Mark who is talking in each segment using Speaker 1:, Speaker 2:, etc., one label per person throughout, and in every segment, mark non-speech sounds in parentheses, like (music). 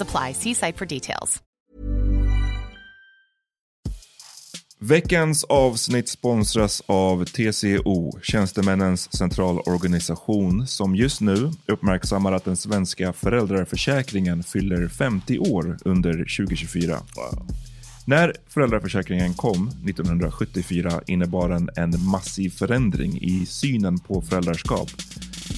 Speaker 1: apply. See site for details.
Speaker 2: Veckans avsnitt sponsras av TCO, Tjänstemännens centralorganisation, som just nu uppmärksammar att den svenska föräldraförsäkringen fyller 50 år under 2024. När föräldraförsäkringen kom 1974 innebar den en massiv förändring i synen på föräldraskap.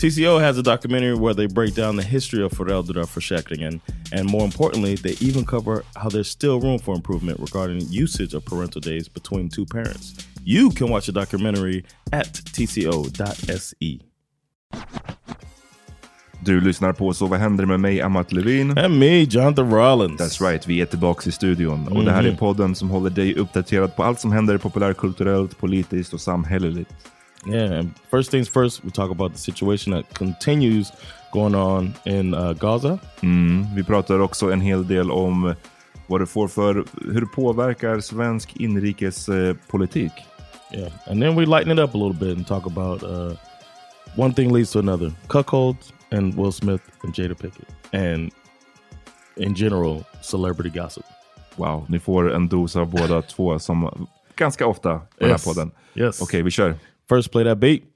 Speaker 3: TCO has a documentary where they break down the history of föräldraförsäkringen and and more importantly, they even cover how there's still room for improvement regarding usage of parental days between two parents. You can watch the documentary at tco.se.
Speaker 2: Du lyssnar på Så vad händer med mig, Amat Levin?
Speaker 3: And me, Jonathan Rollins.
Speaker 2: That's right, vi är tillbaka i studion. Och det här är mhm. podden som håller dig uppdaterad på allt som händer populärkulturellt, politiskt och samhälleligt.
Speaker 3: Yeah, first things first, we talk about the situation that continues going on in uh, Gaza.
Speaker 2: Mm, vi pratar också en hel del om vad det får för, hur det påverkar svensk inrikespolitik.
Speaker 3: Yeah, and then we lighten it up a little bit and talk about uh, one thing leads to another: cuckolds and Will Smith and Jada Pickett, and in general, celebrity gossip.
Speaker 2: Wow, ni får en dos av båda två som ganska ofta på den
Speaker 3: Yes.
Speaker 2: här podden.
Speaker 3: Yes.
Speaker 2: Okej, vi kör.
Speaker 3: First, play that beat.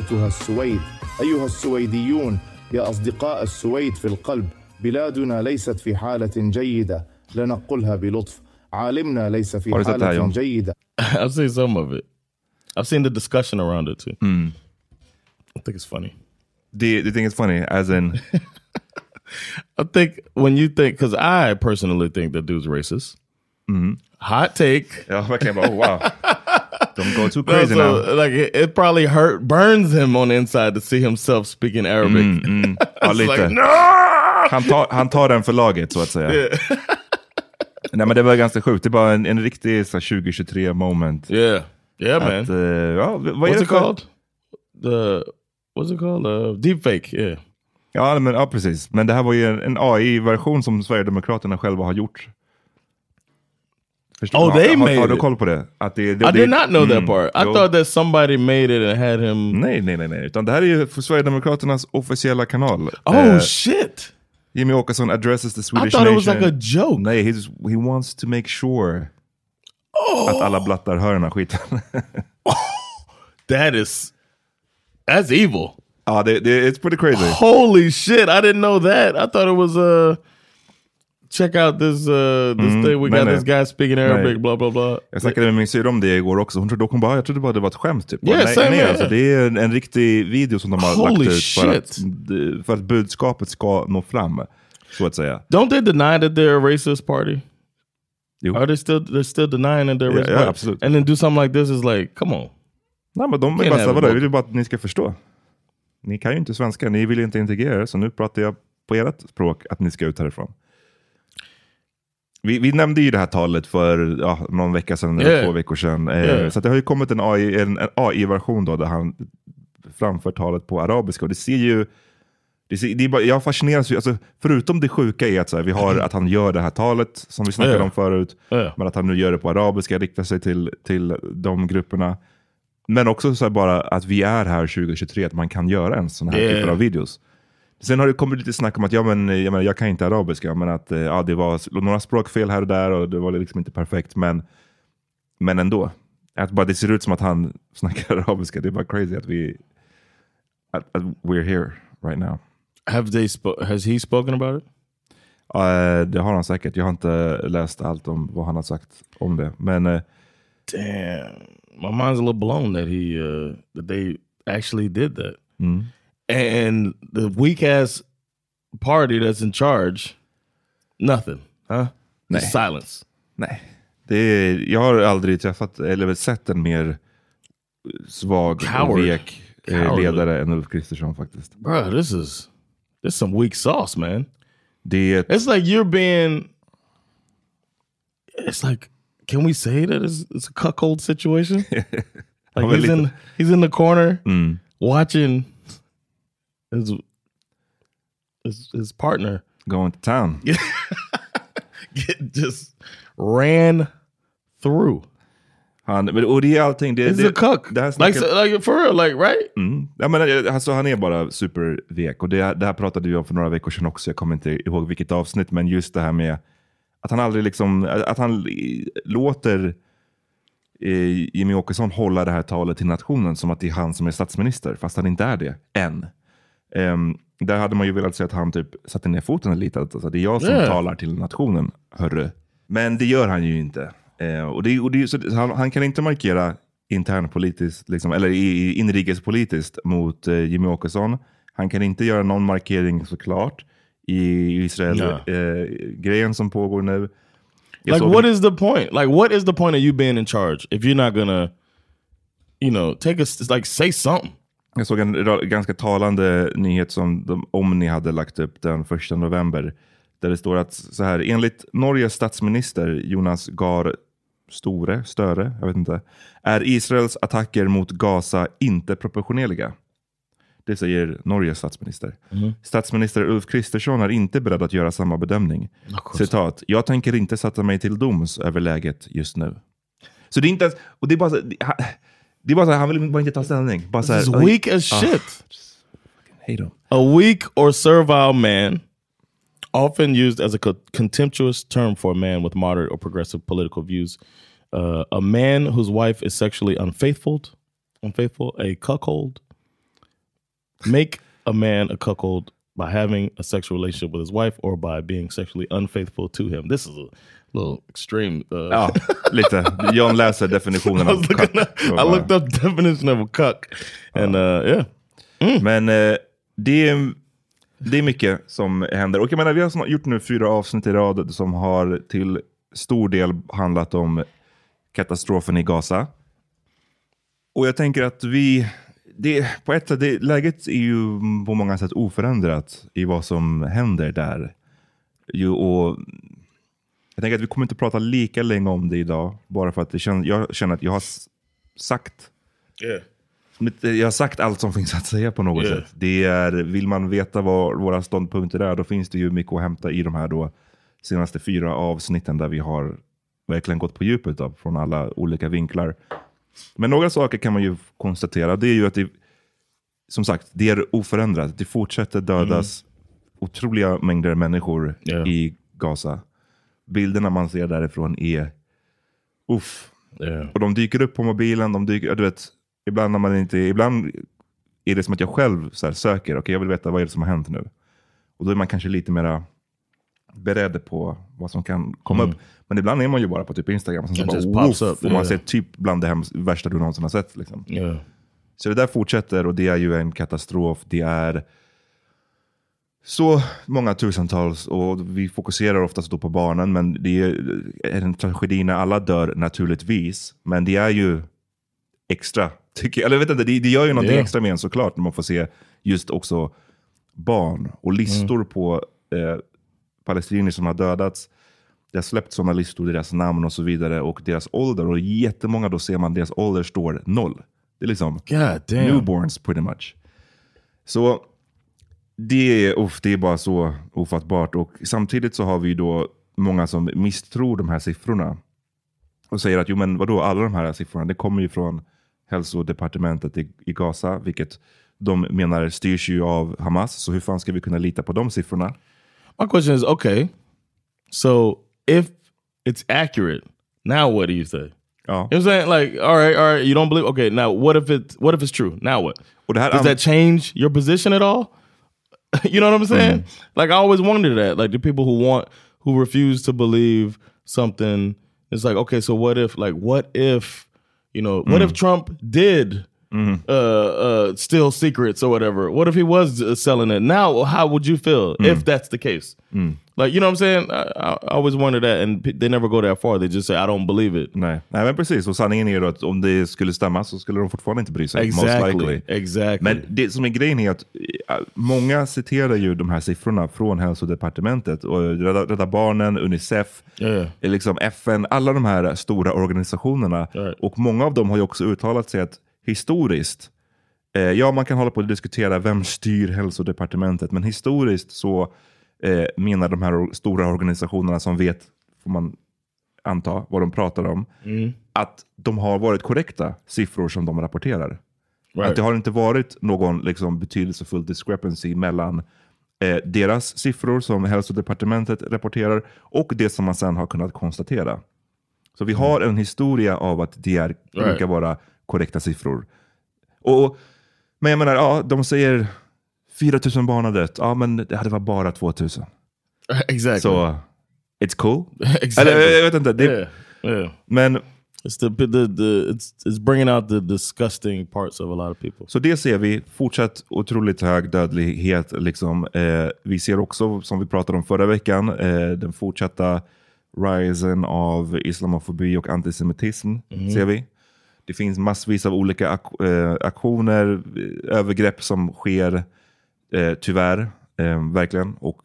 Speaker 4: أيتها السويد أيها السويديون يا أصدقاء السويد في القلب بلادنا ليست في حالة جيدة لنقلها بلطف عالمنا ليس في
Speaker 2: John?
Speaker 4: جيدة
Speaker 3: I've seen some of it. I've seen the discussion around it too. I think it's funny.
Speaker 2: Do you, do you think it's funny? As in,
Speaker 3: I think when you think, because I personally think that dude's racist. Hot take.
Speaker 2: verkligen bara, oh, wow. Don't go too
Speaker 3: No,
Speaker 2: crazy
Speaker 3: so,
Speaker 2: now.
Speaker 3: like it, it probably hurt, burns him on the inside to see himself speaking Arabic. (laughs)
Speaker 2: Ja,
Speaker 3: It's
Speaker 2: lite.
Speaker 3: like, no!
Speaker 2: Han tar, han tar den för laget så att säga. (laughs) Nej men det var ganska sjukt. Det var en, en riktig så här, 2023 moment.
Speaker 3: Yeah, yeah, man.
Speaker 2: Att, eh, ja, vad är
Speaker 3: what's it called? The what's it called? Uh, deep fake. Yeah.
Speaker 2: Ja, men, ja, precis. Men det här var ju en, en AI-version som Sverigedemokraterna själva har gjort. Förstår,
Speaker 3: Oh, they
Speaker 2: har,
Speaker 3: made
Speaker 2: har, har du
Speaker 3: it.
Speaker 2: koll på det? Att det, det
Speaker 3: I
Speaker 2: det,
Speaker 3: did not know that
Speaker 2: mm,
Speaker 3: part. I
Speaker 2: jo.
Speaker 3: thought that somebody made it and had him.
Speaker 2: Nej, nej, nej, nej. Utan det här är ju för Sverigedemokraternas officiella kanal.
Speaker 3: Oh
Speaker 2: Eh,
Speaker 3: shit!
Speaker 2: Jimmy Åkesson addresses the
Speaker 3: I
Speaker 2: Swedish
Speaker 3: thought it
Speaker 2: nation.
Speaker 3: was like a joke.
Speaker 2: Nej, he, just, he wants to make sure att alla blattar hör den här skiten. (laughs)
Speaker 3: That is, that's evil.
Speaker 2: ja, det, det, it's pretty crazy.
Speaker 3: Holy shit! I didn't know that. I thought it was uh check out this uh this
Speaker 2: Mm,
Speaker 3: thing we
Speaker 2: nej,
Speaker 3: got
Speaker 2: nej.
Speaker 3: this guy speaking
Speaker 2: Nej.
Speaker 3: Arabic, blah blah blah.
Speaker 2: Jag snackade med min syrra om det igår också. Hon trodde, hon bara, jag trodde bara det var ett skämt. Typ.
Speaker 3: Yeah,
Speaker 2: nej, nej, alltså, det är en, en riktig video som de har
Speaker 3: Holy
Speaker 2: lagt ut för att, för att budskapet ska nå fram. Så att säga.
Speaker 3: Don't they deny that they're a racist party?
Speaker 2: Jo.
Speaker 3: Are they still they're still denying that they're a
Speaker 2: Yeah,
Speaker 3: racist
Speaker 2: yeah,
Speaker 3: party?
Speaker 2: absolutely.
Speaker 3: And then do something like this is like, come on.
Speaker 2: Nej, men de är bara,
Speaker 3: have
Speaker 2: så,
Speaker 3: it
Speaker 2: vadå, jag vill bara att ni ska förstå. Ni kan ju inte svenska, ni vill inte integrera er, så nu pratar jag på ert språk att ni ska ut härifrån. Vi, vi nämnde ju det här talet för ja, någon vecka sedan, eller
Speaker 3: Yeah.
Speaker 2: två veckor sedan. Eh,
Speaker 3: Yeah.
Speaker 2: Så det har ju kommit en AI en, en AI-version då, där han framför talet på arabiska. Och det ser ju... Det ser, det är bara, jag fascineras ju, alltså, förutom det sjuka är att, så här, vi har, att han gör det här talet som vi snackade
Speaker 3: Yeah.
Speaker 2: om förut, men att han nu gör det på arabiska, riktar sig till, till de grupperna. Men också så bara att vi är här 2023, att man kan göra en sån här
Speaker 3: Yeah.
Speaker 2: typ av videos. Sen har det kommit lite snack om att ja, men, jag, menar, jag kan inte arabiska, men att eh, ja, det var några språkfel här och där och det var liksom inte perfekt. Men, men ändå, att bara det ser ut som att han (laughs) snackar arabiska. Det är bara crazy att vi att, att we're here right now.
Speaker 3: Have they has he spoken about it?
Speaker 2: Eh, det har han säkert. Jag har inte läst allt om vad han har sagt om det. Men eh,
Speaker 3: Damn. My mind's a little blown that he uh that they actually did that.
Speaker 2: mm.
Speaker 3: And the weak ass party that's in charge, nothing, huh? Just silence.
Speaker 2: Nej, det är, jag har aldrig träffat eller sett en mer svag och
Speaker 3: Coward.
Speaker 2: vek eh,
Speaker 3: Coward.
Speaker 2: ledare än Ulf Kristersson faktiskt.
Speaker 3: Bro, this is this is some weak sauce, man.
Speaker 2: Det är,
Speaker 3: It's like you're being. It's like, can we say that it's, it's a cuckold situation? (laughs) like he's in he's in the corner
Speaker 2: mm,
Speaker 3: watching his his, his partner
Speaker 2: going to town. (laughs)
Speaker 3: get just ran through.
Speaker 2: Han, men, och det är allting. Det,
Speaker 3: He's
Speaker 2: det,
Speaker 3: a cuck.
Speaker 2: Det här
Speaker 3: like,
Speaker 2: snacket,
Speaker 3: like for real, like right?
Speaker 2: mm, ja, men, eh, alltså, han är bara supervek. Och det, det här pratade vi om för några veckor sedan också. Jag kommer inte ihåg vilket avsnitt. Men just det här med att han aldrig liksom, att han eh, låter eh, Jimmy Åkesson hålla det här talet till nationen som att det är han som är statsminister, fast han inte är det än. Ehm, där hade man ju velat se att han typ satte ner foten lite, alltså, det är jag som
Speaker 3: Yeah.
Speaker 2: talar till nationen, hörru. Men det gör han ju inte. Eh, och det, och det, så han, han kan inte markera internpolitiskt, liksom, eller inrikespolitiskt mot eh, Jimmy Åkesson. Han kan inte göra någon markering såklart i Israel-grejen som pågår nu. Jag
Speaker 3: Like, what is the point? Like, what is the point of you being in charge if you're not gonna, you know, take us like say something?
Speaker 2: Jag såg en ganska talande nyhet som de, Omni hade lagt upp den 1 november. Där det står att så här, enligt Norges statsminister Jonas Gahr Store, Störe, jag vet inte, är Israels attacker mot Gaza inte proportionerliga. Det säger Norges statsminister. Statsminister Ulf Kristersson är inte beredd att göra samma bedömning. Citat, jag tänker inte sätta mig till doms över läget just nu. Så det är inte ens, och det är bara det, är bara så här, han vill bara inte ta ställning. Bara så här,
Speaker 3: This is weak as
Speaker 2: ah,
Speaker 3: shit.
Speaker 2: hate him.
Speaker 3: A weak or servile man, often used as a co- contemptuous term for a man with moderate or progressive political views. Uh, a man whose wife is sexually unfaithful, unfaithful, a cuckold. Make a man a cuckold by having a sexual relationship with his wife or by being sexually unfaithful to him. This is a little extreme. Uh,
Speaker 2: Ja, (laughs) lite. John läser definitionen (laughs) av cuck.
Speaker 3: up, I looked up definition of a cuck, and uh, yeah,
Speaker 2: Men eh, det, är, det är mycket som händer. Och jag menar, vi har gjort nu fyra avsnitt i rad som har till stor del handlat om katastrofen i Gaza. Och jag tänker att vi, det, på ett sätt, det, läget är ju på många sätt oförändrat i vad som händer där. Jo, och jag tänker att vi kommer inte prata lika länge om det idag, bara för att det känns, jag känner att jag har sagt
Speaker 3: yeah.
Speaker 2: jag har sagt allt som finns att säga på något
Speaker 3: Yeah.
Speaker 2: sätt. Det är, vill man veta vad våra ståndpunkter är, då finns det ju mycket att hämta i de här då senaste fyra avsnitten där vi har verkligen gått på djupet då, från alla olika vinklar. Men några saker kan man ju konstatera. Det är ju att det, som sagt, det är oförändrat. Det fortsätter dödas otroliga mängder människor
Speaker 3: Ja.
Speaker 2: i Gaza. Bilderna man ser därifrån är uff.
Speaker 3: Yeah.
Speaker 2: Och de dyker upp på mobilen, de dyker, du vet, ibland när man inte, ibland är det som att jag själv så söker, okej jag vill veta vad är det som har hänt nu. Och då är man kanske lite mera beredd på vad som kan komma upp. Men ibland är man ju bara på typ Instagram, och sen så bara,
Speaker 3: pops up,
Speaker 2: och man
Speaker 3: yeah.
Speaker 2: ser typ bland det värsta du någonsin har sett. Liksom.
Speaker 3: Yeah.
Speaker 2: Så det där fortsätter och det är ju en katastrof. Det är så många tusentals och vi fokuserar oftast då på barnen. Men det är en tragedi när alla dör naturligtvis. Men det är ju extra, tycker jag. Eller jag vet inte, det, det gör ju någonting
Speaker 3: Ja.
Speaker 2: extra med en såklart när man får se just också barn och listor
Speaker 3: Mm.
Speaker 2: på eh, palestinier som har dödats. Det har släppt sådana listor, deras namn och så vidare och deras ålder. Och jättemånga då ser man deras ålder står noll. Det är liksom newborns pretty much. Så det är, uff, det är bara så ofattbart. Och samtidigt så har vi då många som misstror de här siffrorna. Och säger att jo men vadå, alla de här siffrorna det kommer ju från hälsodepartementet i, i Gaza. Vilket de menar styrs ju av Hamas. Så hur fan ska vi kunna lita på de siffrorna?
Speaker 3: My question is okay. So if it's accurate, now what do you say?
Speaker 2: Ja.
Speaker 3: You know what I'm saying? Like, all right, all right, you don't believe okay, now what if it what if it's true? Now what?
Speaker 2: Det här
Speaker 3: Does
Speaker 2: an-
Speaker 3: that change your position at all? (laughs) you know what I'm saying? Mm-hmm. Like I always wondered that. Like the people who want who refuse to believe something, it's like, okay, so what if like what if you know, what if mm. Trump did uh, uh, steal secrets or whatever? What if he was uh, selling it? Now, how would you feel if that's the case? Like, you know what I'm saying? I, I I always wonder that, and they never go that far. They just say, I don't believe it.
Speaker 2: Nej. Nej men precis, och sanningen är ju att om det skulle stämma så skulle de fortfarande inte bry sig. Most
Speaker 3: Exactly.
Speaker 2: likely.
Speaker 3: Exactly.
Speaker 2: Men det som är grejen är att eh, många citerar ju de här siffrorna från hälsodepartementet. Och Rädda, Rädda Barnen, Unicef,
Speaker 3: Yeah.
Speaker 2: liksom FN, alla de här stora organisationerna.
Speaker 3: Right.
Speaker 2: Och många av dem har ju också uttalat sig att historiskt, eh, ja man kan hålla på och diskutera vem styr hälsodepartementet, men historiskt så eh, menar de här or- stora organisationerna som vet, får man anta, vad de pratar om, att de har varit korrekta siffror som de rapporterar.
Speaker 3: Right.
Speaker 2: Att det har inte varit någon liksom, betydelsefull discrepancy mellan eh, deras siffror som hälsodepartementet rapporterar och det som man sen har kunnat konstatera. Så vi har en historia av att det är, brukar vara korrekta siffror. Och, men jag menar, ja, de säger 4000 barn har dött. Ja, men det hade varit bara 2000. (laughs)
Speaker 3: exactly.
Speaker 2: Så it's cool. (laughs)
Speaker 3: exactly.
Speaker 2: Eller jag vet inte. Det,
Speaker 3: yeah. Yeah.
Speaker 2: Men
Speaker 3: It's the, the the it's it's bringing out the disgusting parts of a lot of people.
Speaker 2: Så det ser vi, fortsatt otroligt hög dödlighet. Liksom. Eh, vi ser också, som vi pratade om förra veckan, eh, den fortsatta risen av islamofobi och antisemitism. ser vi. Det finns massvis av olika ak- eh, aktioner, eh, övergrepp som sker, eh, tyvärr. Eh, verkligen. Och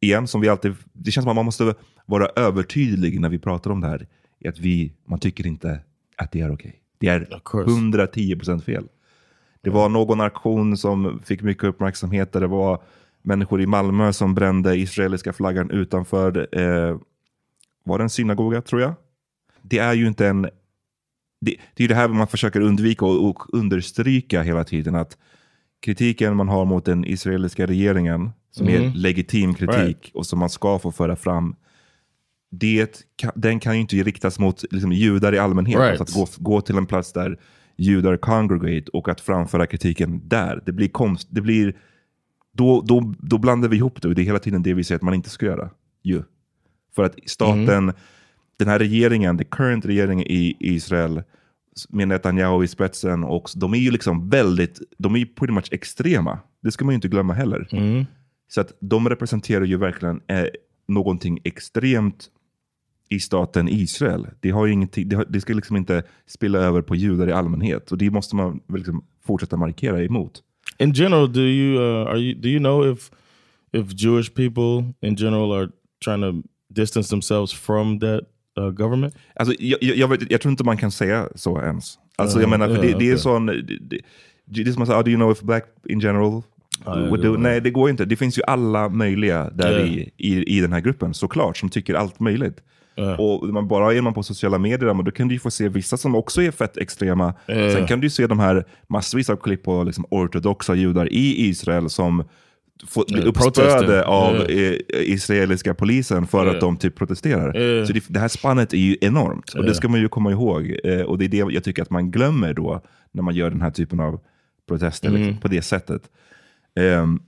Speaker 2: igen, som vi alltid, det känns som att man måste vara övertydlig när vi pratar om det här. Att vi, man tycker inte att det är okej. Det är
Speaker 3: Of course.
Speaker 2: 110% fel. Det var någon aktion som fick mycket uppmärksamhet där det var människor i Malmö som brände israeliska flaggan utanför, eh, var det en synagoga tror jag? Det är ju inte en, det, det är det här man försöker undvika och, och understryka hela tiden att kritiken man har mot den israeliska regeringen, som är legitim kritik
Speaker 3: Right.
Speaker 2: och som man ska få föra fram, det, den kan ju inte riktas mot liksom, judar i allmänhet.
Speaker 3: Right.
Speaker 2: Alltså att gå, gå till en plats där judar congregate och att framföra kritiken där. Det blir konst, det blir, då, då, då blandar vi ihop det och det är hela tiden det vi säger att man inte ska göra. Ju. För att staten, den här regeringen, the current regeringen i Israel, med Netanyahu i spetsen, och de är ju liksom väldigt, de är ju pretty much extrema. Det ska man ju inte glömma heller. Så att de representerar ju verkligen eh, någonting extremt i staten Israel. Det, har ingenting, det, har, det ska liksom inte spilla över på judar i allmänhet. Och det måste man liksom fortsätta markera emot.
Speaker 3: In general, do you uh, are you do you know if if Jewish people in general are trying to distance themselves from that uh, government?
Speaker 2: Alltså, jag, jag, vet, jag tror inte man kan säga så ens. Alltså, jag menar, för det, det är sån... Det, det, det är som att säga, do you know if black in general would do? Nej, det går inte. Det finns ju alla möjliga där
Speaker 3: Ja.
Speaker 2: i, i, i den här gruppen, såklart, som tycker allt möjligt. Och man, bara är man på sociala medier, men då kan du ju få se vissa som också är fett extrema. Sen kan du se de här massvis av klipp på liksom, ortodoxa judar i Israel som får, blir
Speaker 3: Ja,
Speaker 2: uppspöade av eh, israeliska polisen för att de typ protesterar.
Speaker 3: Ja.
Speaker 2: Så det, det här spannet är ju enormt. Och det ska man ju komma ihåg. Eh, och det är det jag tycker att man glömmer då, när man gör den här typen av protester liksom, på det sättet. Ehm,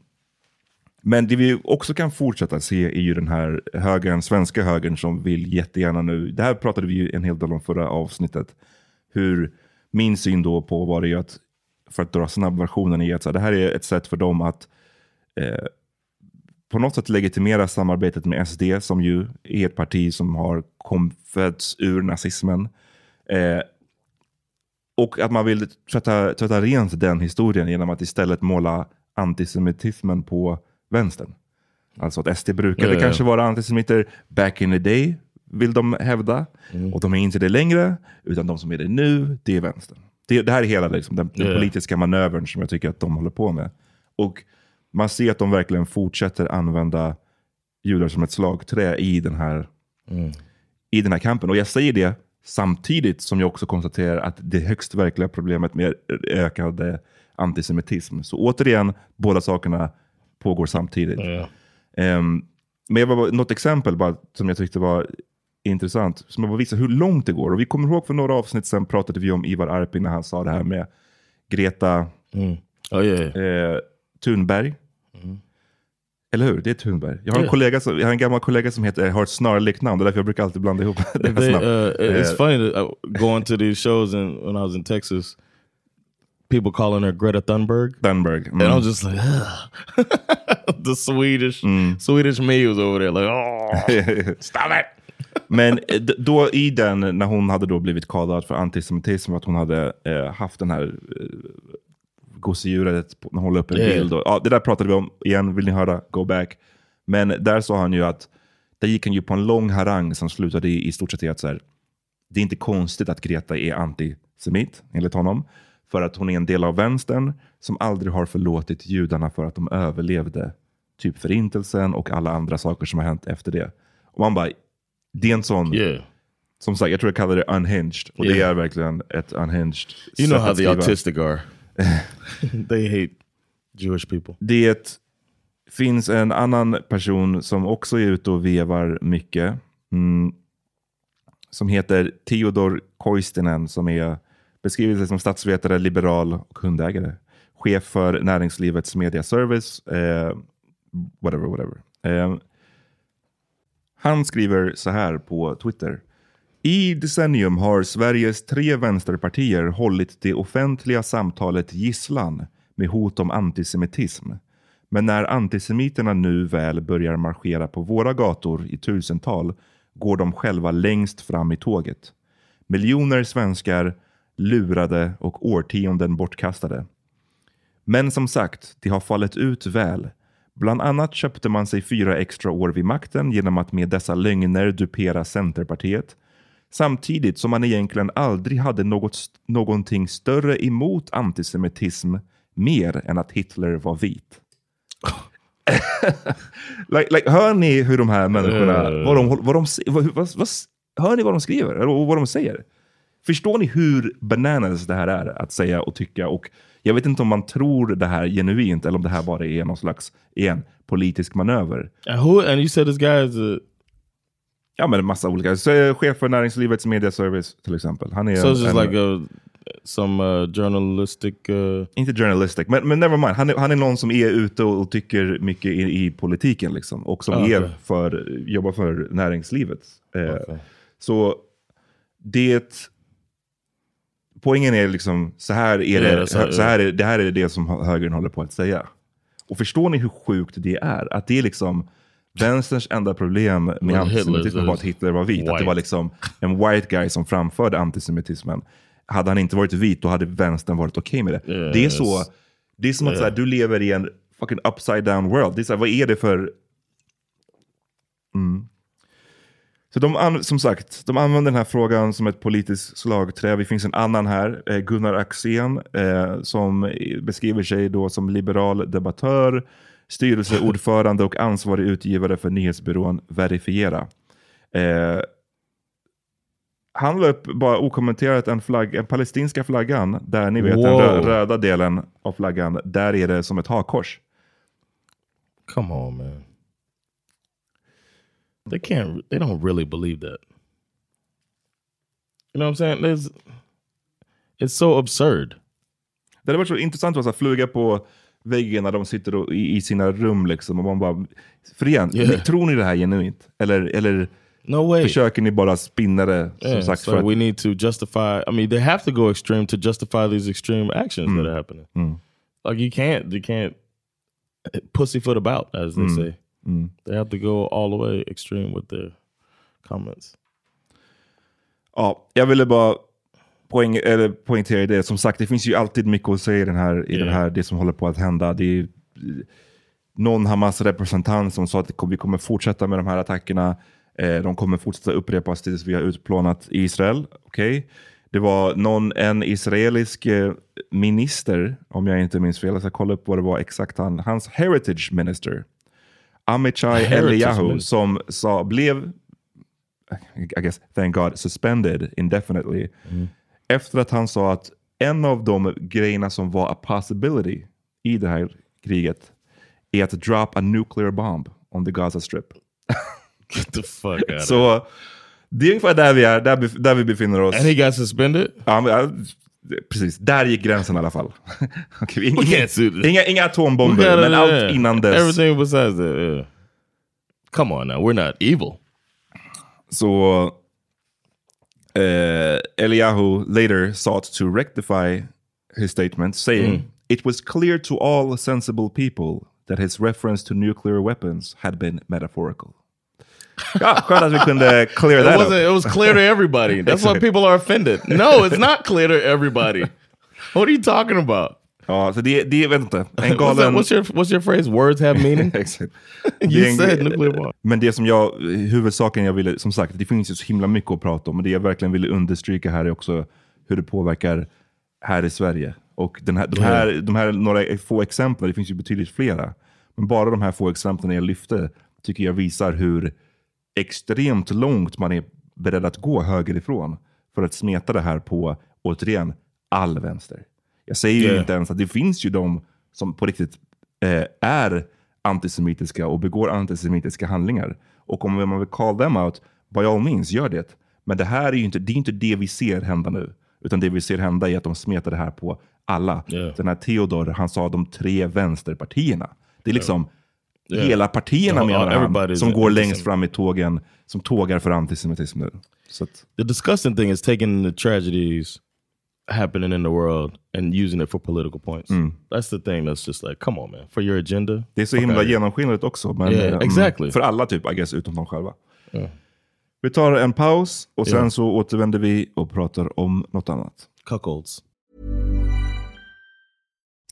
Speaker 2: men det vi också kan fortsätta se är ju den här högern, svenska högern som vill jättegärna nu, det här pratade vi ju en hel del om förra avsnittet, hur min syn då på vad det är att, för att dra snabbversionen är att så här, det här är ett sätt för dem att eh, på något sätt legitimera samarbetet med SD som ju är ett parti som har kom, fötts ur nazismen. Eh, och att man vill tvätta, tvätta rent den historien genom att istället måla antisemitismen på vänstern. Alltså att SD brukade
Speaker 3: Ja, ja.
Speaker 2: kanske vara antisemiter back in the day, vill de hävda.
Speaker 3: Mm.
Speaker 2: Och de är inte det längre, utan de som är det nu, det är vänstern. Det, det här är hela liksom, den, den
Speaker 3: Ja.
Speaker 2: politiska manövern som jag tycker att de håller på med. Och man ser att de verkligen fortsätter använda judar som ett slagträ i den här, i den här kampen. Och jag säger det samtidigt som jag också konstaterar att det högst verkliga problemet med ökad antisemitism. Så återigen, båda sakerna pågår samtidigt. Ehm, men jag var något exempel bara, som jag tyckte var intressant, som jag bara visar hur långt det går. Och vi kommer ihåg för några avsnitt sen pratade vi om Ivar Arpi när han sa det här med Greta
Speaker 3: Oh yeah.
Speaker 2: eh, Thunberg. Eller hur? Det är Thunberg. Jag har, en kollega som, jag har en gammal kollega som heter, har ett snarlikt namn, det är därför jag brukar alltid blanda ihop deras namn.
Speaker 3: uh, it's
Speaker 2: Eh,
Speaker 3: funny that, uh, going to these shows and when I was in Texas, people calling her Greta Thunberg.
Speaker 2: Thunberg.
Speaker 3: And
Speaker 2: Mm.
Speaker 3: was just like, (laughs) the Swedish Swedish me was over there like, oh, (laughs) stop it.
Speaker 2: Men eh, då i den, när hon hade då blivit kallad för antisemitism, att hon hade eh, haft den här eh, gosedjuret när la upp en
Speaker 3: Yeah.
Speaker 2: bild. Och, ja, det där pratade vi om igen, vill ni höra? Go back. Men där sa han ju att, där gick han ju på en lång harang som slutade i, i stort sett i att så här, det är inte konstigt att Greta är antisemit, enligt honom. För att hon är en del av vänstern som aldrig har förlåtit judarna för att de överlevde typ förintelsen och alla andra saker som har hänt efter det. Och man bara, det är en sån,
Speaker 3: Yeah.
Speaker 2: som sagt, jag tror jag kallar det unhinged. Och det
Speaker 3: Yeah.
Speaker 2: är verkligen ett unhinged
Speaker 3: You know how the autistic are. (laughs) they hate Jewish people.
Speaker 2: Det finns en annan person som också är ute och vevar mycket. Mm, som heter Theodor Koistinen som är beskriver sig som statsvetare, liberal och hundägare. Chef för näringslivets mediaservice. Eh, whatever, whatever. Eh, han skriver så här på Twitter. I decennium har Sveriges tre vänsterpartier hållit det offentliga samtalet gisslan med hot om antisemitism. Men när antisemiterna nu väl börjar marschera på våra gator i tusental går de själva längst fram i tåget. Miljoner svenskar lurade och årtionden bortkastade. Men som sagt, det har fallit ut väl. Bland annat köpte man sig fyra extra år vid makten genom att med dessa lögner dupera Centerpartiet. Samtidigt som man egentligen aldrig hade något, någonting större emot antisemitism mer än att Hitler var vit. (laughs) like, like, hör ni hur de här människorna, vad de, vad de, vad, vad, vad, hör ni vad de skriver och vad de säger? Förstår ni hur bananas det här är att säga och tycka? Och jag vet inte om man tror det här genuint eller om det här bara är någon slags igen, politisk manöver.
Speaker 3: And who? And you said this guy is a.
Speaker 2: Ja, men en massa olika. Så, eh, chef för näringslivets mediaservice till exempel. Han är
Speaker 3: So it's just
Speaker 2: en-
Speaker 3: like a some uh, journalistic. Uh,
Speaker 2: Inte journalistic, men, men never mind. Han är, han är någon som är ute och, och tycker mycket i, i politiken liksom. Och som
Speaker 3: Ah, okej.
Speaker 2: är för, jobbar för näringslivet. Eh,
Speaker 3: Okej.
Speaker 2: Så det... Poängen är liksom, så här är det,
Speaker 3: Ja, så här-
Speaker 2: så här är, det här är det som högern håller på att säga. Och förstår ni hur sjukt det är? Att det är liksom vänsterns enda problem med
Speaker 3: Men
Speaker 2: antisemitismen var att Hitler var vit. Att det
Speaker 3: white.
Speaker 2: var liksom en white guy som framförde antisemitismen. Hade han inte varit vit, då hade vänstern varit okej med det. Det är så, det är som att så här, du lever i en fucking upside down world. Det är så här, vad är det för... Mm. Så de, som sagt, de använder den här frågan som ett politiskt slagträ. Det finns en annan här, eh, Gunnar Axén, eh, som beskriver sig då som liberal debattör, styrelseordförande och ansvarig utgivare för nyhetsbyrån Verifiera. Eh, han la upp bara okommenterat en flagg, en palestinska flaggan, där ni vet
Speaker 3: Wow.
Speaker 2: den rö röda delen av flaggan, där är det som ett hakkors.
Speaker 3: Come on, man. They can't. They don't really believe that. You know what I'm saying? There's, it's so absurd.
Speaker 2: Det hade varit så intressant att fluga på väggen när de sitter och, i, i sina rum liksom. Och man bara, för igen,
Speaker 3: Yeah.
Speaker 2: tror ni det här genuint? Eller, eller
Speaker 3: No way.
Speaker 2: försöker ni bara spinna det? Som
Speaker 3: Yeah,
Speaker 2: sagt,
Speaker 3: so
Speaker 2: för att,
Speaker 3: we need to justify. I mean, they have to go extreme to justify these extreme actions that are happening. Like you can't, you can't pussyfoot about, as they say. They have to go all the way extreme with their comments.
Speaker 2: ja, jag ville bara poäng, eller poängtera det. Som sagt, det finns ju alltid mycket att säga i, den här, i den här, det som håller på att hända. Det är någon Hamas-representant som sa att vi kommer fortsätta med de här attackerna. Eh, de kommer fortsätta upprepas tills vi har utplånat Israel. Okej? Det var någon, en israelisk eh, minister, om jag inte minns fel, jag ska kolla upp vad det var exakt, han, hans heritage minister, Amichai Eliyahu, som sa, blev, I guess, thank God, suspended indefinitely. Efter att han sa att en av de grejerna som var a possibility i det här kriget är att drop a nuclear bomb on the Gaza strip. (laughs)
Speaker 3: Get the fuck out.
Speaker 2: Så det är ungefär där vi är, där, där vi befinner oss.
Speaker 3: And he got suspended?
Speaker 2: Men, ja, precis, där gick gränsen i alla fall. (laughs) Okej, inga, inga, inga atombomber, men allt
Speaker 3: yeah.
Speaker 2: innan dess.
Speaker 3: Everything besides that. Yeah. Come on now, we're not evil.
Speaker 2: Så uh, Eliyahu later sought to rectify his statement, saying it was clear to all sensible people that his reference to nuclear weapons had been metaphorical. Skönt att vi kunde clear
Speaker 3: It
Speaker 2: that
Speaker 3: wasn't.
Speaker 2: up.
Speaker 3: It was clear to everybody. That's why (laughs) people are offended. No, it's not clear to everybody. What are you talking about?
Speaker 2: Ja, så det, det vet inte, en galen...
Speaker 3: what's your What's your phrase? Words have meaning. (laughs)
Speaker 2: Exakt. (laughs)
Speaker 3: you
Speaker 2: en-
Speaker 3: said nuclear bomb.
Speaker 2: Men det som jag, huvudsaken jag ville, som sagt, det finns ju så himla mycket att prata om, men det jag verkligen ville understryka här är också hur det påverkar här i Sverige. Och den här, de, här, de här några få exemplen, det finns ju betydligt flera, men bara de här få exemplen jag lyfte tycker jag visar hur extremt långt man är beredd att gå högerifrån för att smeta det här på, återigen, all vänster. Jag säger ju
Speaker 3: Yeah.
Speaker 2: inte ens att det finns ju de som på riktigt eh, är antisemitiska och begår antisemitiska handlingar. Och om man vill call them out, by all means, gör det. Men det här är ju inte det, är inte det vi ser hända nu. Utan det vi ser hända är att de smetar det här på alla.
Speaker 3: Yeah.
Speaker 2: Den här Theodor, han sa de tre vänsterpartierna. Det är liksom
Speaker 3: Yeah.
Speaker 2: hela partierna
Speaker 3: Ja,
Speaker 2: menar han, som går längst
Speaker 3: antisem-
Speaker 2: fram i tågen, som tågar för antisemitism nu. Så att,
Speaker 3: The disgusting thing is taking the tragedies happening in the world and using it for political points. That's the thing. That's just like, come on, man, for your agenda.
Speaker 2: det är så
Speaker 3: fuck
Speaker 2: himla
Speaker 3: outta here.
Speaker 2: genomskinligt också. Men,
Speaker 3: Yeah,
Speaker 2: eh, mm,
Speaker 3: exactly.
Speaker 2: För alla typ, I guess, utom de själva. Vi tar en paus och sen
Speaker 3: Ja.
Speaker 2: så återvänder vi och pratar om något annat.
Speaker 3: Cuckolds.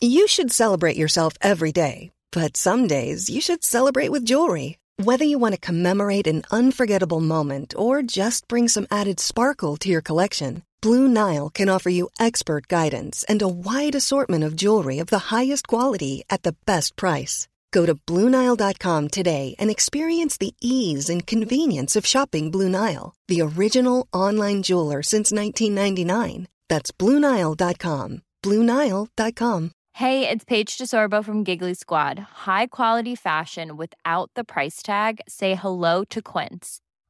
Speaker 5: You should celebrate yourself every day, but some days you should celebrate with jewelry. Whether you want to commemorate an unforgettable moment or just bring some added sparkle to your collection, Blue Nile can offer you expert guidance and a wide assortment of jewelry of the highest quality at the best price. Go to BlueNile.com today and experience the ease and convenience of shopping Blue Nile, the original online jeweler since 1999. That's BlueNile.com. BlueNile.com.
Speaker 6: Hey, it's Paige DeSorbo from Giggly Squad. High quality fashion without the price tag. Say hello to Quince.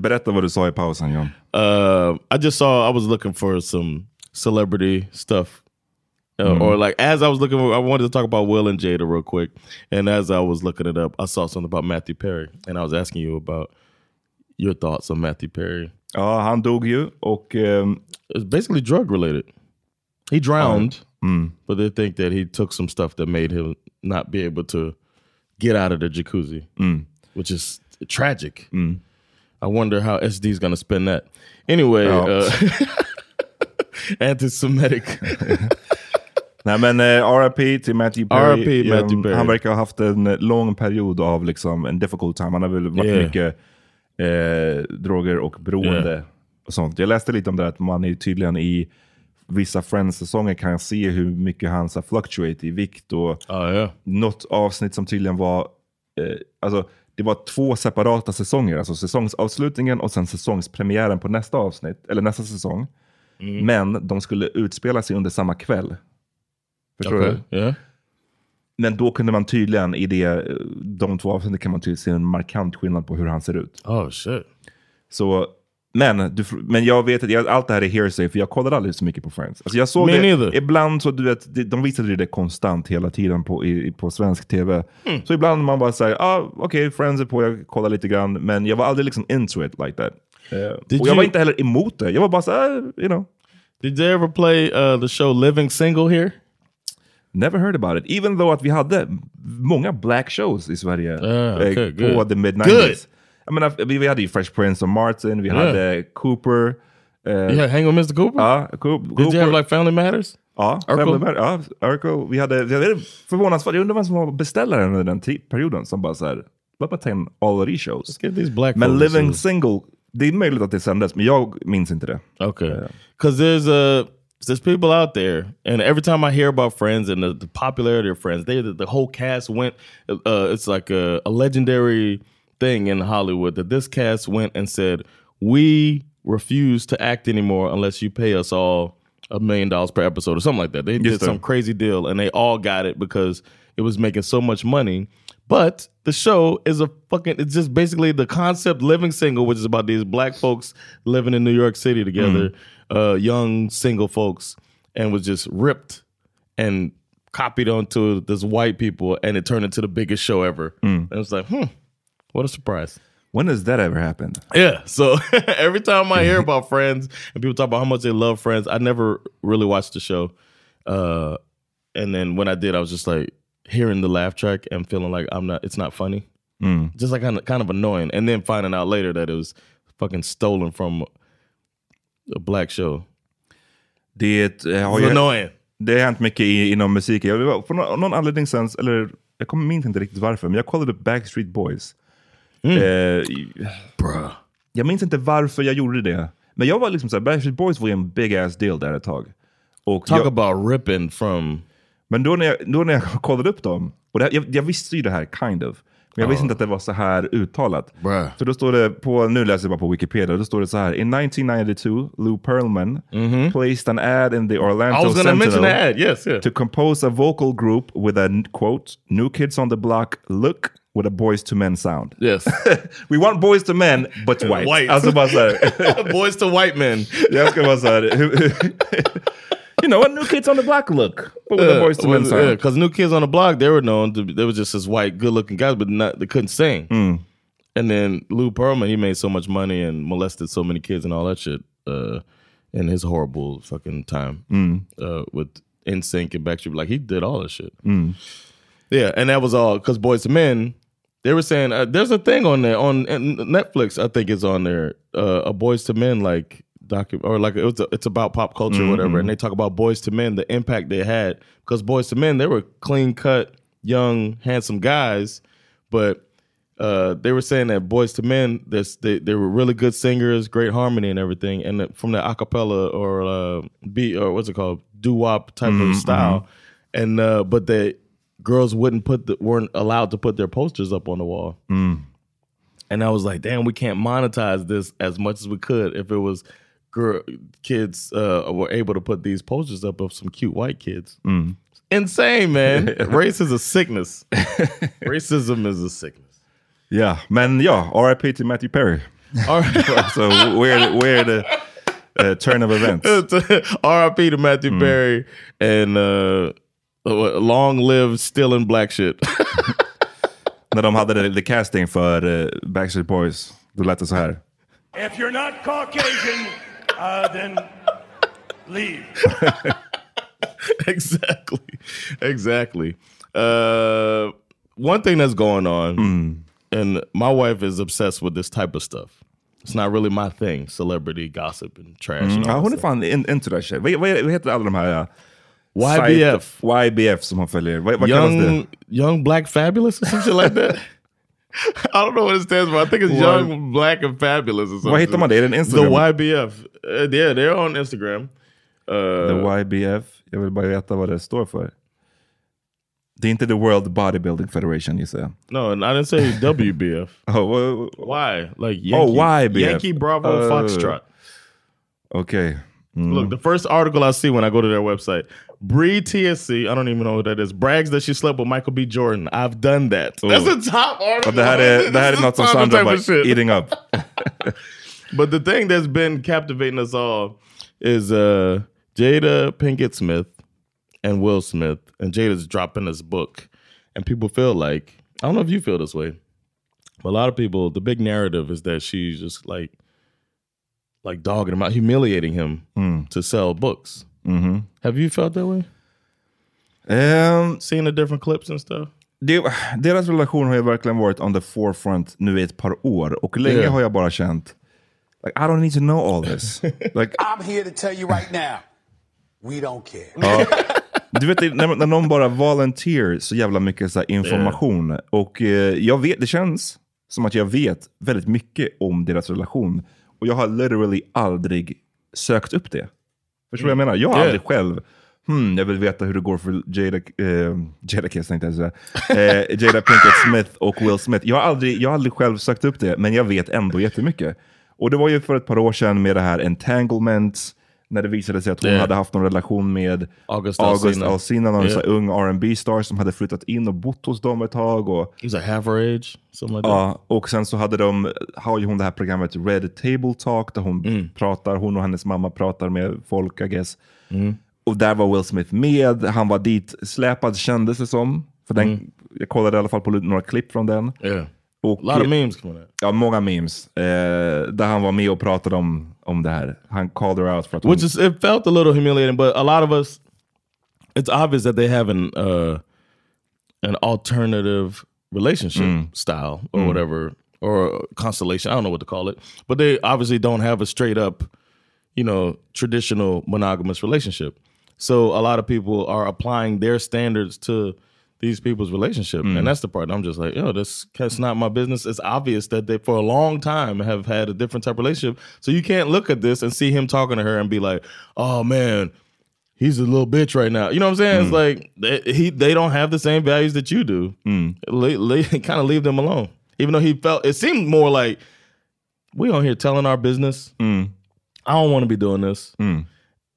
Speaker 2: Berätta vad du sa i pausen John.
Speaker 3: Uh, I just saw I was looking for some celebrity stuff. Uh,
Speaker 2: Mm.
Speaker 3: Or like as I was looking, I wanted to talk about Will and Jada real quick. And as I was looking it up, I saw something about Matthew Perry, and I was asking you about your thoughts on Matthew Perry.
Speaker 2: Ja, han dog ju och... ehm,
Speaker 3: It's basically drug related. He drowned,
Speaker 2: mm.
Speaker 3: but they think that he took some stuff that made him not be able to get out of the jacuzzi,
Speaker 2: Mm.
Speaker 3: which is tragic.
Speaker 2: Mm.
Speaker 3: I wonder how SD is going to spend that. Anyway,
Speaker 2: Ja.
Speaker 3: uh, (laughs) anti-Semitic. (laughs)
Speaker 2: Nej men eh, R.I.P. till Matthew Perry.
Speaker 3: R.I.P. Matthew
Speaker 2: Ehm,
Speaker 3: Perry.
Speaker 2: Han verkar ha haft en lång period av liksom en difficult time. Han har väl varit
Speaker 3: Yeah.
Speaker 2: mycket eh, droger och beroende.
Speaker 3: Yeah.
Speaker 2: Och sånt. Jag läste lite om det att man är tydligen i vissa Friends-säsonger kan jag se hur mycket han så fluctuate i vikt. Och
Speaker 3: Oh, yeah.
Speaker 2: något avsnitt som tydligen var, eh, alltså det var två separata säsonger. Alltså säsongsavslutningen och sen säsongspremiären på nästa avsnitt, eller nästa säsong.
Speaker 3: Mm.
Speaker 2: Men de skulle utspela sig under samma kväll. Förstår
Speaker 3: Okay.
Speaker 2: du?
Speaker 3: Yeah.
Speaker 2: Men då kunde man tydligen i det, de två avsnitten kan man tydligen se en markant skillnad på hur han ser ut.
Speaker 3: Oh shit.
Speaker 2: Så, men, du, men jag vet att jag, allt det här är hearsay, för jag kollade aldrig så mycket på Friends. Alltså jag såg
Speaker 3: Me
Speaker 2: det,
Speaker 3: neither.
Speaker 2: ibland så du vet, de visade det konstant hela tiden på, i, på svensk tv.
Speaker 3: Mm.
Speaker 2: Så ibland man bara säger, ah, okej, Friends är på, jag kollar lite grann, men jag var aldrig liksom into it like that.
Speaker 3: Did
Speaker 2: och jag
Speaker 3: you-
Speaker 2: var inte heller emot det, jag var bara så här, you know.
Speaker 3: Did they ever play uh, the show Living Single here?
Speaker 2: Never heard about it. Even though att vi hade många black shows i Sverige
Speaker 3: Ah, okay,
Speaker 2: eh, på the mid
Speaker 3: Good.
Speaker 2: 90s. Jag menar, vi, vi hade ju Fresh Prince och Martin, vi
Speaker 3: Yeah.
Speaker 2: hade Cooper. eh,
Speaker 3: Yeah, hang with Mr. Cooper?
Speaker 2: Ja, Coop-
Speaker 3: Did
Speaker 2: Cooper.
Speaker 3: you have like Family Matters?
Speaker 2: Ja,
Speaker 3: Urkel?
Speaker 2: Family Matter, ja, Urkel. Vi hade, vi hade förvånansvärt, jag undrar vem som var beställaren under den perioden som bara såhär, låt mig ta in all of these shows.
Speaker 3: Get these black
Speaker 2: Men Living
Speaker 3: to-
Speaker 2: Single, det är möjligt att det sändes, men jag minns inte det.
Speaker 3: Okay. Because there's a there's people out there, and every time I hear about Friends and the, the popularity of Friends, they the, the whole cast went. Uh, it's like a, a legendary thing in Hollywood that this cast went and said, "We refuse to act anymore unless you pay us all a million dollars per episode or something like that." They did
Speaker 2: Just that.
Speaker 3: some crazy deal, and they all got it because it was making so much money. But the show is a fucking, it's just basically the concept living single, which is about these black folks living in New York City together, uh, young single folks, and was just ripped and copied onto this white people, and it turned into the biggest show ever. And it was like, hmm, what a surprise.
Speaker 2: When has that ever happened?
Speaker 3: Yeah. So (laughs) every time I hear about Friends and people talk about how much they love Friends, I never really watched the show. Uh, and then when I did, I was just like hearing the laugh track and feeling like I'm not. It's not funny.
Speaker 2: Mm.
Speaker 3: Just like kind of kind of annoying. And then finding out later that it was fucking stolen from a black show.
Speaker 2: Det eh, har ju...
Speaker 3: annoying.
Speaker 2: Det har hänt mycket i, inom musik. Jag, för någon, någon anledning sen, eller jag kommer minns inte riktigt varför, men jag kollade Backstreet Boys.
Speaker 3: Mm.
Speaker 2: Eh, jag minns inte varför jag gjorde det. Men jag var liksom såhär, Backstreet Boys var ju en big ass deal där ett tag. Och
Speaker 3: Talk
Speaker 2: jag,
Speaker 3: about ripping from.
Speaker 2: men då när, jag, då när jag (laughs) kollade upp dem, och här, jag, jag visste ju det här kind of. Men jag visste
Speaker 3: Ja.
Speaker 2: inte att det var så här uttalat.
Speaker 3: Bruh.
Speaker 2: För då står det, på, nu läser jag bara på Wikipedia, då står det så här. In 1992, Lou Pearlman placed an ad in the Orlando.
Speaker 3: I was gonna
Speaker 2: Sentinel
Speaker 3: mention the ad. Yes, yeah.
Speaker 2: to compose a vocal group with a quote, new kids on the block look with a boys to men sound.
Speaker 3: Yes. (laughs)
Speaker 2: We want boys to men, but (laughs) white.
Speaker 3: White.
Speaker 2: Alltså bara så här.
Speaker 3: Boys to white men.
Speaker 2: jag ska vara så här. you know, a new kids on the block look, but with a boys to men sound.
Speaker 3: because New Kids on the Block, they were known to they were just this white, good-looking guys, but not they couldn't sing.
Speaker 2: Mm.
Speaker 3: And then Lou Pearlman, he made so much money and molested so many kids and all that shit uh, in his horrible fucking time
Speaker 2: Mm.
Speaker 3: uh, with NSYNC and Backstreet. Like he did all that shit.
Speaker 2: Mm.
Speaker 3: Yeah, and that was all because Boys to Men. They were saying uh, there's a thing on there on Netflix. I think is on there. Uh, a Boys to Men like docu or like it was a, it's about pop culture or whatever, and they talk about Boys to Men, the impact they had because Boys to Men they were clean cut, young, handsome guys, but uh, they were saying that Boys to Men, this they, they were really good singers, great harmony and everything, and that from the acapella or uh, beat or what's it called, doo wop type
Speaker 2: Mhm,
Speaker 3: of style, and uh, but the girls wouldn't put the, weren't allowed to put their posters up on the wall,
Speaker 2: Mm.
Speaker 3: and I was like, damn, we can't monetize this as much as we could if it was. Girl, kids uh, were able to put these posters up of some cute white kids.
Speaker 2: Mm.
Speaker 3: Insane, man. Race is a sickness. Racism is a sickness.
Speaker 2: Ja, men ja, RIP to Matthew Perry. so (laughs) weird, weird uh, uh, turn of events. (laughs)
Speaker 3: R.I.P. to Matthew Perry and uh, long live still in black shit. (laughs)
Speaker 2: När de hade the casting för uh, Backstreet Boys, då lät det så här.
Speaker 7: If you're not Caucasian, uh, then leave. (laughs)
Speaker 3: exactly. Exactly. Uh, one thing that's going on, and my wife is obsessed with this type of stuff. It's not really my thing, celebrity gossip and trash.
Speaker 2: Mm.
Speaker 3: And
Speaker 2: Ja,
Speaker 3: all
Speaker 2: hon
Speaker 3: that
Speaker 2: är fan in, into that shit. Vad, vad, vad heter alla de här...
Speaker 3: YBF.
Speaker 2: YBF som hon följer. Vad, vad kallas
Speaker 3: young,
Speaker 2: det?
Speaker 3: young black fabulous or some shit like that. (laughs) I don't know what it stands for. I think it's
Speaker 2: What?
Speaker 3: young black and fabulous or something.
Speaker 2: Vad hittar man det? Är det en Instagram?
Speaker 3: The YBF. Uh, yeah, they're on Instagram. Uh,
Speaker 2: The YBF. Jag vill bara veta vad det står för. Det är inte the World Bodybuilding Federation gissar jag.
Speaker 3: no, and I didn't say (laughs) WBF.
Speaker 2: Oh, wha-
Speaker 3: Why? Like
Speaker 2: Oh, YBF.
Speaker 3: Yankee Bravo
Speaker 2: Uh,
Speaker 3: Foxtrot.
Speaker 2: Okay. Mm.
Speaker 3: Look, the first article I see when I go to their website, Bree TSC, I don't even know who that is, brags that she slept with Michael B. Jordan. I've done that. That's
Speaker 2: Oh.
Speaker 3: a top article.
Speaker 2: Och det här är, det här är
Speaker 3: This
Speaker 2: något som Sandra bara
Speaker 3: of shit.
Speaker 2: eating up. (laughs)
Speaker 3: But the thing that's been captivating us all is uh, Jada Pinkett Smith and Will Smith, and Jada's dropping this book, and people feel like I don't know if you feel this way, but a lot of people, the big narrative is that she's just like, like dogging him out, humiliating him to sell books.
Speaker 2: Mhm.
Speaker 3: Have you felt that way?
Speaker 2: Ehm,
Speaker 3: Seeing the different clips and stuff.
Speaker 2: det, deras relation har ju verkligen varit on the forefront nu i ett par år. Och länge
Speaker 3: Yeah.
Speaker 2: har jag bara känt, like, I don't need to know all this. (laughs) like,
Speaker 8: I'm here to tell you right now, we don't care.
Speaker 2: Ja. (laughs) Du vet när, när någon bara volunteer så jävla mycket så här information. Och eh, jag vet, det känns som att jag vet väldigt mycket om deras relation. Och jag har literally aldrig sökt upp det. Förstår du vad jag menar? Jag har
Speaker 3: Yeah.
Speaker 2: aldrig själv, hmm, jag vill veta hur det går för Jada, eh, Jada Kiss tänkte jag säga. Eh, Jada Pinkett Smith och Will Smith. Jag har, aldrig, jag har aldrig själv sökt upp det, men jag vet ändå jättemycket. Och det var ju för ett par år sedan med det här entanglement, när det visade sig att hon
Speaker 3: Yeah.
Speaker 2: hade haft någon relation med
Speaker 3: August Alsina.
Speaker 2: Någon
Speaker 3: Yeah.
Speaker 2: ung R&B star som hade flyttat in och bott hos dem ett tag. Och,
Speaker 3: He's like half her age, something like that.
Speaker 2: ja, och sen så hade de, har ju hon det här programmet Red Table Talk där hon
Speaker 3: Mm.
Speaker 2: pratar, hon och hennes mamma pratar med folk I guess. Och där var Will Smith med, han var dit släpad kändes det som. För den, Jag kollade i alla fall på några klipp från den.
Speaker 3: Mm. Yeah.
Speaker 2: Och,
Speaker 3: A lot of memes.
Speaker 2: Ja, många memes. Eh, där han var med och pratade om, om det här. Han called her out för att.
Speaker 3: Which is it felt a little humiliating, but a lot of us, it's obvious that they have an uh, an alternative relationship style or whatever or constellation. I don't know what to call it, but they obviously don't have a straight up, you know, traditional monogamous relationship. So a lot of people are applying their standards to these people's relationship, and mm. that's the part I'm just like, yo, this that's not my business. It's obvious that they, for a long time, have had a different type of relationship. So you can't look at this and see him talking to her and be like, oh man, he's a little bitch right now. You know what I'm saying? It's mm. like they, he they don't have the same values that you do. Mm. (laughs) kind of leave them alone. Even though he felt it seemed more like we on here telling our business. I don't want to be doing this.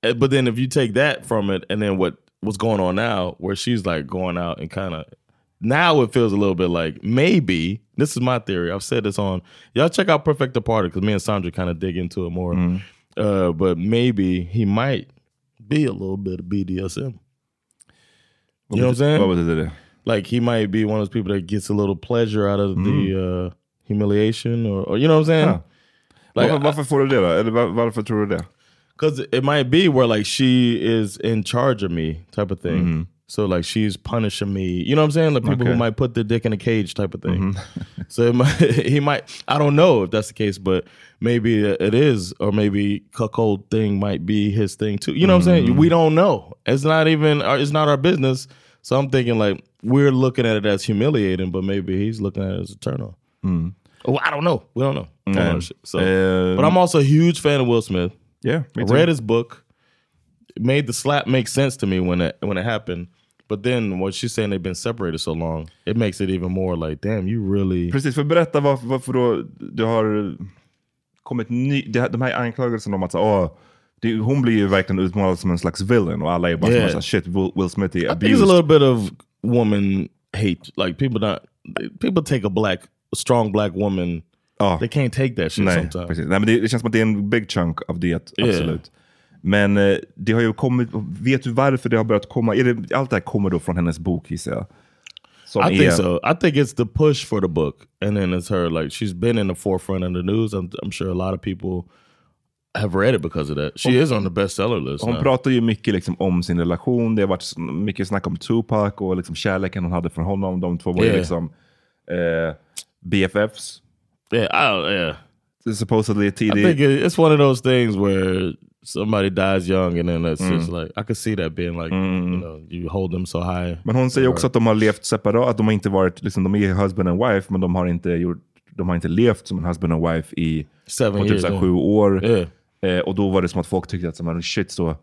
Speaker 3: Uh, But then if you take that from it, and then what what's going on now, where she's like going out and kind of now it feels a little bit like maybe this is my theory. I've said this on y'all check out Perfect the Party because me and Sandra kind of dig into it more. Uh, but maybe he might be a little bit of BDSM. You know what I'm saying?
Speaker 2: Vad betyder det?
Speaker 3: like he might be one of those people that gets a little pleasure out of the uh, humiliation, or, or you know what I'm saying? Like,
Speaker 2: varför, varför får du det då? Eller var, varför tror du det?
Speaker 3: Because it might be where like she is in charge of me, type of thing. Mm-hmm. So like she's punishing me. You know what I'm saying? Like people who might put their dick in a cage, type of thing. Mm-hmm. (laughs) so it might, (laughs) he might. I don't know if that's the case, but maybe it is, or maybe cuckold thing might be his thing too. You know what I'm saying? Mm-hmm. We don't know. It's not even. Uh, it's not our business. So I'm thinking like we're looking at it as humiliating, but maybe he's looking at it as a turn on. Oh, I don't know. We don't know. I don't know shit. So,
Speaker 2: Um,
Speaker 3: but I'm also a huge fan of Will Smith.
Speaker 2: Yeah,
Speaker 3: I read his book. It made the slap make sense to me when it when it happened. But then what she's saying they've been separated so long, it makes it even more like, damn, you really
Speaker 2: Precis, för berätta varför, varför då det har kommit ny, de här anklagelserna om att åh, det, hon blir ju verkligen utmålad som en slags villain och alla är bara
Speaker 3: Yeah.
Speaker 2: yeah. shit, Will, Will Smith är
Speaker 3: I think
Speaker 2: abused.
Speaker 3: it's a little bit of woman hate. Like people not people take a black a strong black woman.
Speaker 2: Ja.
Speaker 3: They can't take that shit
Speaker 2: Nej,
Speaker 3: sometimes.
Speaker 2: precis. Nej, men det, det känns som att det är en big chunk av det,
Speaker 3: Yeah.
Speaker 2: absolut. Men eh, det har ju kommit, vet du varför det har börjat komma? Är det, allt det här kommer då från hennes bok gissar jag? Som
Speaker 3: I think
Speaker 2: är-
Speaker 3: so. I think it's the push for the book, and then it's her. Like she's been in the forefront of the news. I'm, I'm sure a lot of people have read it because of that. She is on the bestseller list.
Speaker 2: Hon
Speaker 3: now.
Speaker 2: pratar ju mycket liksom om sin relation, det har varit mycket snack om Tupac och liksom kärleken hon hade för honom. De två var ju
Speaker 3: Yeah.
Speaker 2: liksom eh, BFFs.
Speaker 3: Yeah, I, yeah.
Speaker 2: Supposedly
Speaker 3: I
Speaker 2: tidig.
Speaker 3: think it- it's one of those things where somebody dies young, and then it's
Speaker 2: Mm.
Speaker 3: just like I could see that being like you know you hold them so high.
Speaker 2: Men hon säger också att de har levt separat, att de har inte varit, liksom, de är husband and wife, men de har inte, gjort, de har inte levt som en husband and wife i
Speaker 3: Seven
Speaker 2: typ
Speaker 3: years,
Speaker 2: så här
Speaker 3: yeah.
Speaker 2: sju år.
Speaker 3: Yeah.
Speaker 2: Eh, och då var det som att folk tyckte att så, men shit så...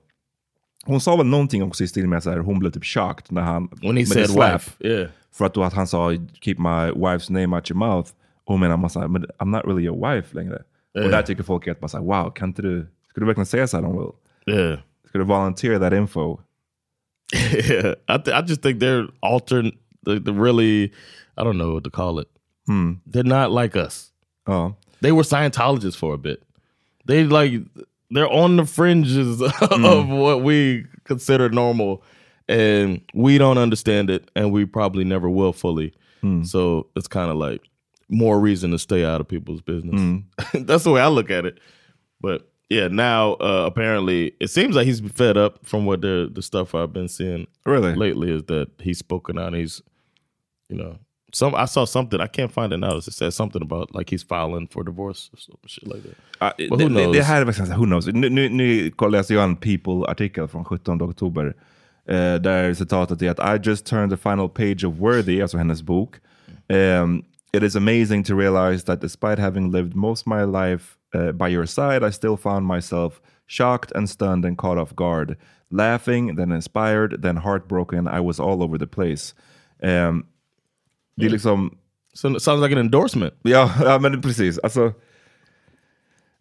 Speaker 2: Hon sa väl någonting också i stil med att hon blev typ shocked när han...
Speaker 3: When he said
Speaker 2: slap.
Speaker 3: wife, yeah.
Speaker 2: För att då att han sa keep my wife's name out your mouth. Hon menar massa, men I'm not really your wife längre.
Speaker 3: Yeah.
Speaker 2: Och där tycker folk att så här, wow, kan inte du, ska du verkligen säga så här om Will?
Speaker 3: Yeah.
Speaker 2: Ska du volunteer that info? (laughs)
Speaker 3: yeah, I I just think they're alternate. The, the really, I don't know what to call it.
Speaker 2: Hmm.
Speaker 3: They're not like us.
Speaker 2: Ja.
Speaker 3: They were Scientologists for a bit. They like they're on the fringes (laughs) of what we consider normal, and we don't understand it, and we probably never will fully. So it's kind of like more reason to stay out of people's business. (laughs) That's the way I look at it. But yeah, now uh, apparently it seems like he's fed up from what the the stuff I've been seeing
Speaker 2: Really?
Speaker 3: lately is that he's spoken out. He's, you know, some I saw something I can't find it now. It says something about like he's filing for divorce or some shit like that.
Speaker 2: Det,
Speaker 3: who
Speaker 2: det,
Speaker 3: knows?
Speaker 2: det här är verkligen who knows. Nu, nu, nu läste jag en People-artikel från 17 oktober. eh, där citatet är att I just turned the final page of Worthy, alltså hennes bok. Um, it is amazing to realize that despite having lived most of my life uh, by your side, I still found myself shocked and stunned and caught off guard. Laughing, then inspired, then heartbroken. I was all over the place. Um, det är liksom...
Speaker 3: So sounds like an endorsement.
Speaker 2: Ja, ja men precis. Alltså,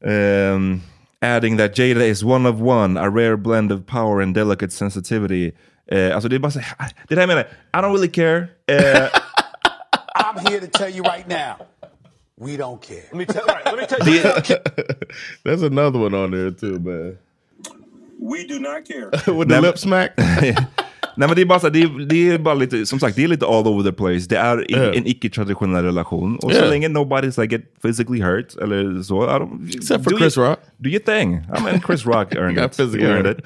Speaker 2: um, adding that Jada is one of one, a rare blend of power and delicate sensitivity. Uh, alltså det är bara så, det där menar, I don't really care. Uh,
Speaker 8: I'm here to tell you right now, we don't care.
Speaker 7: Let me tell, right, let me tell you.
Speaker 3: There's (laughs) another one on there too, man.
Speaker 7: We do not care. (laughs)
Speaker 3: With the lip smack. (laughs)
Speaker 2: Nej men det är bara så, det är, det är bara lite, som sagt, det är lite all over the place. Det är i,
Speaker 3: Yeah.
Speaker 2: en icke-traditionell relation. Och
Speaker 3: Yeah.
Speaker 2: så länge nobody's like get physically hurt, eller så. I don't,
Speaker 3: Except for Chris
Speaker 2: you,
Speaker 3: Rock.
Speaker 2: Do your thing. I mean Chris Rock earned
Speaker 3: Got
Speaker 2: it.
Speaker 3: physically
Speaker 2: He earned it.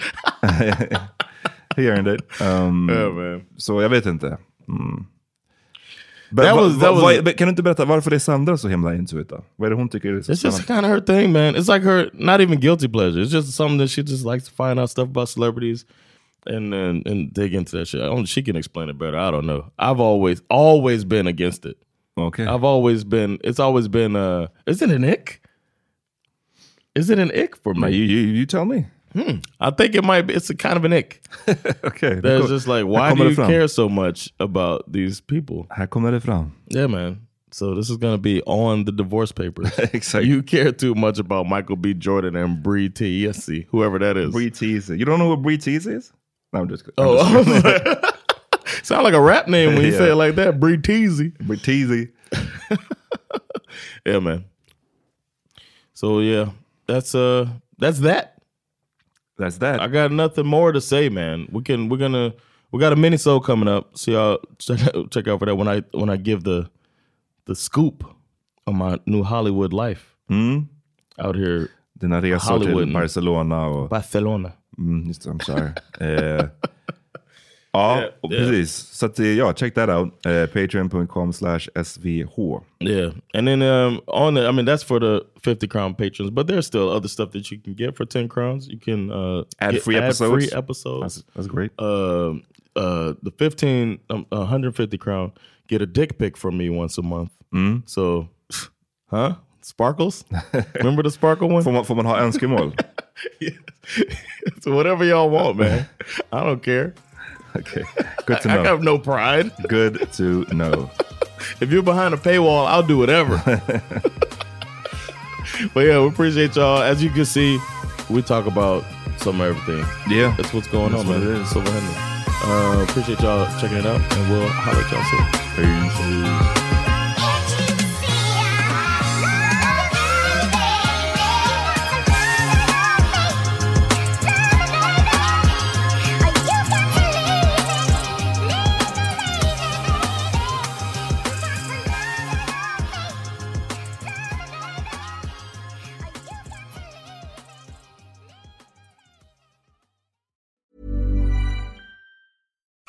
Speaker 2: He earned it. Um,
Speaker 3: Yeah, man.
Speaker 2: Så jag vet inte. Mm. But,
Speaker 3: was- that was-
Speaker 2: men kan du inte berätta varför är Sandra så himla into it då? Vad är det hon tycker är så
Speaker 3: It's just kind of her thing, man. It's like her not even guilty pleasure. It's just something that she just likes to find out stuff about celebrities and and, and dig into that shit. I don't, she can explain it better. I don't know. I've always always been against it.
Speaker 2: Okay.
Speaker 3: I've always been. It's always been. uh Is it an ick? Is it an ick for me?
Speaker 2: No, you, you, you tell me.
Speaker 3: I think it might be. It's a kind of an ick. (laughs)
Speaker 2: Okay.
Speaker 3: There's just like, why do you care so much about these people?
Speaker 2: Här kommer det fram.
Speaker 3: Yeah, man. So this is gonna be on the divorce papers. (laughs)
Speaker 2: Exactly.
Speaker 3: You care too much about Michael B. Jordan and Bree Teese, whoever that is.
Speaker 2: Bree Teese. You don't know who Bree Teese is? No, I'm just I'm
Speaker 3: Oh,
Speaker 2: just
Speaker 3: like- (laughs) sound like a rap name when you say it like that. Bree Teese.
Speaker 2: Bree Teese.
Speaker 3: Yeah, man. So yeah, that's uh, that's that.
Speaker 2: That's that.
Speaker 3: I got nothing more to say, man. We can we're gonna we got a mini show coming up. So y'all check (laughs) out, check out for that when I when I give the the scoop on my new Hollywood life
Speaker 2: Mm.
Speaker 3: out here
Speaker 2: Dina resor
Speaker 3: Hollywood.
Speaker 2: till Barcelona och...
Speaker 3: Barcelona.
Speaker 2: Mm, just I'm sorry. (laughs) eh, ja,
Speaker 3: Yeah,
Speaker 2: precis. Så att, eh, ja, check that out. Eh, Patreon.com slash SVH.
Speaker 3: Yeah, and then um, on the, I mean, that's for the fifty crown patrons, but there's still other stuff that you can get for ten crowns. You can uh,
Speaker 2: Ad
Speaker 3: get
Speaker 2: free episodes.
Speaker 3: free episodes.
Speaker 2: That's, that's great.
Speaker 3: uh, uh, the 15, um, 150 crown get a dick pic from me once a month.
Speaker 2: Mm.
Speaker 3: So, huh? Sparkles? Remember the sparkle one? (laughs)
Speaker 2: Får man, får man ha önskemål? (laughs) (laughs)
Speaker 3: so whatever y'all want, man. I don't care. (laughs)
Speaker 2: Okay, good to know.
Speaker 3: I have no pride.
Speaker 2: Good to know. (laughs)
Speaker 3: If you're behind a paywall, I'll do whatever. (laughs) but yeah, we appreciate y'all. As you can see, we talk about some of everything.
Speaker 2: Yeah.
Speaker 3: That's what's going
Speaker 2: That's
Speaker 3: on,
Speaker 2: what
Speaker 3: man.
Speaker 2: it is.
Speaker 3: Silver Henry. Uh, appreciate y'all checking it out, and we'll holler at y'all soon.
Speaker 2: Peace.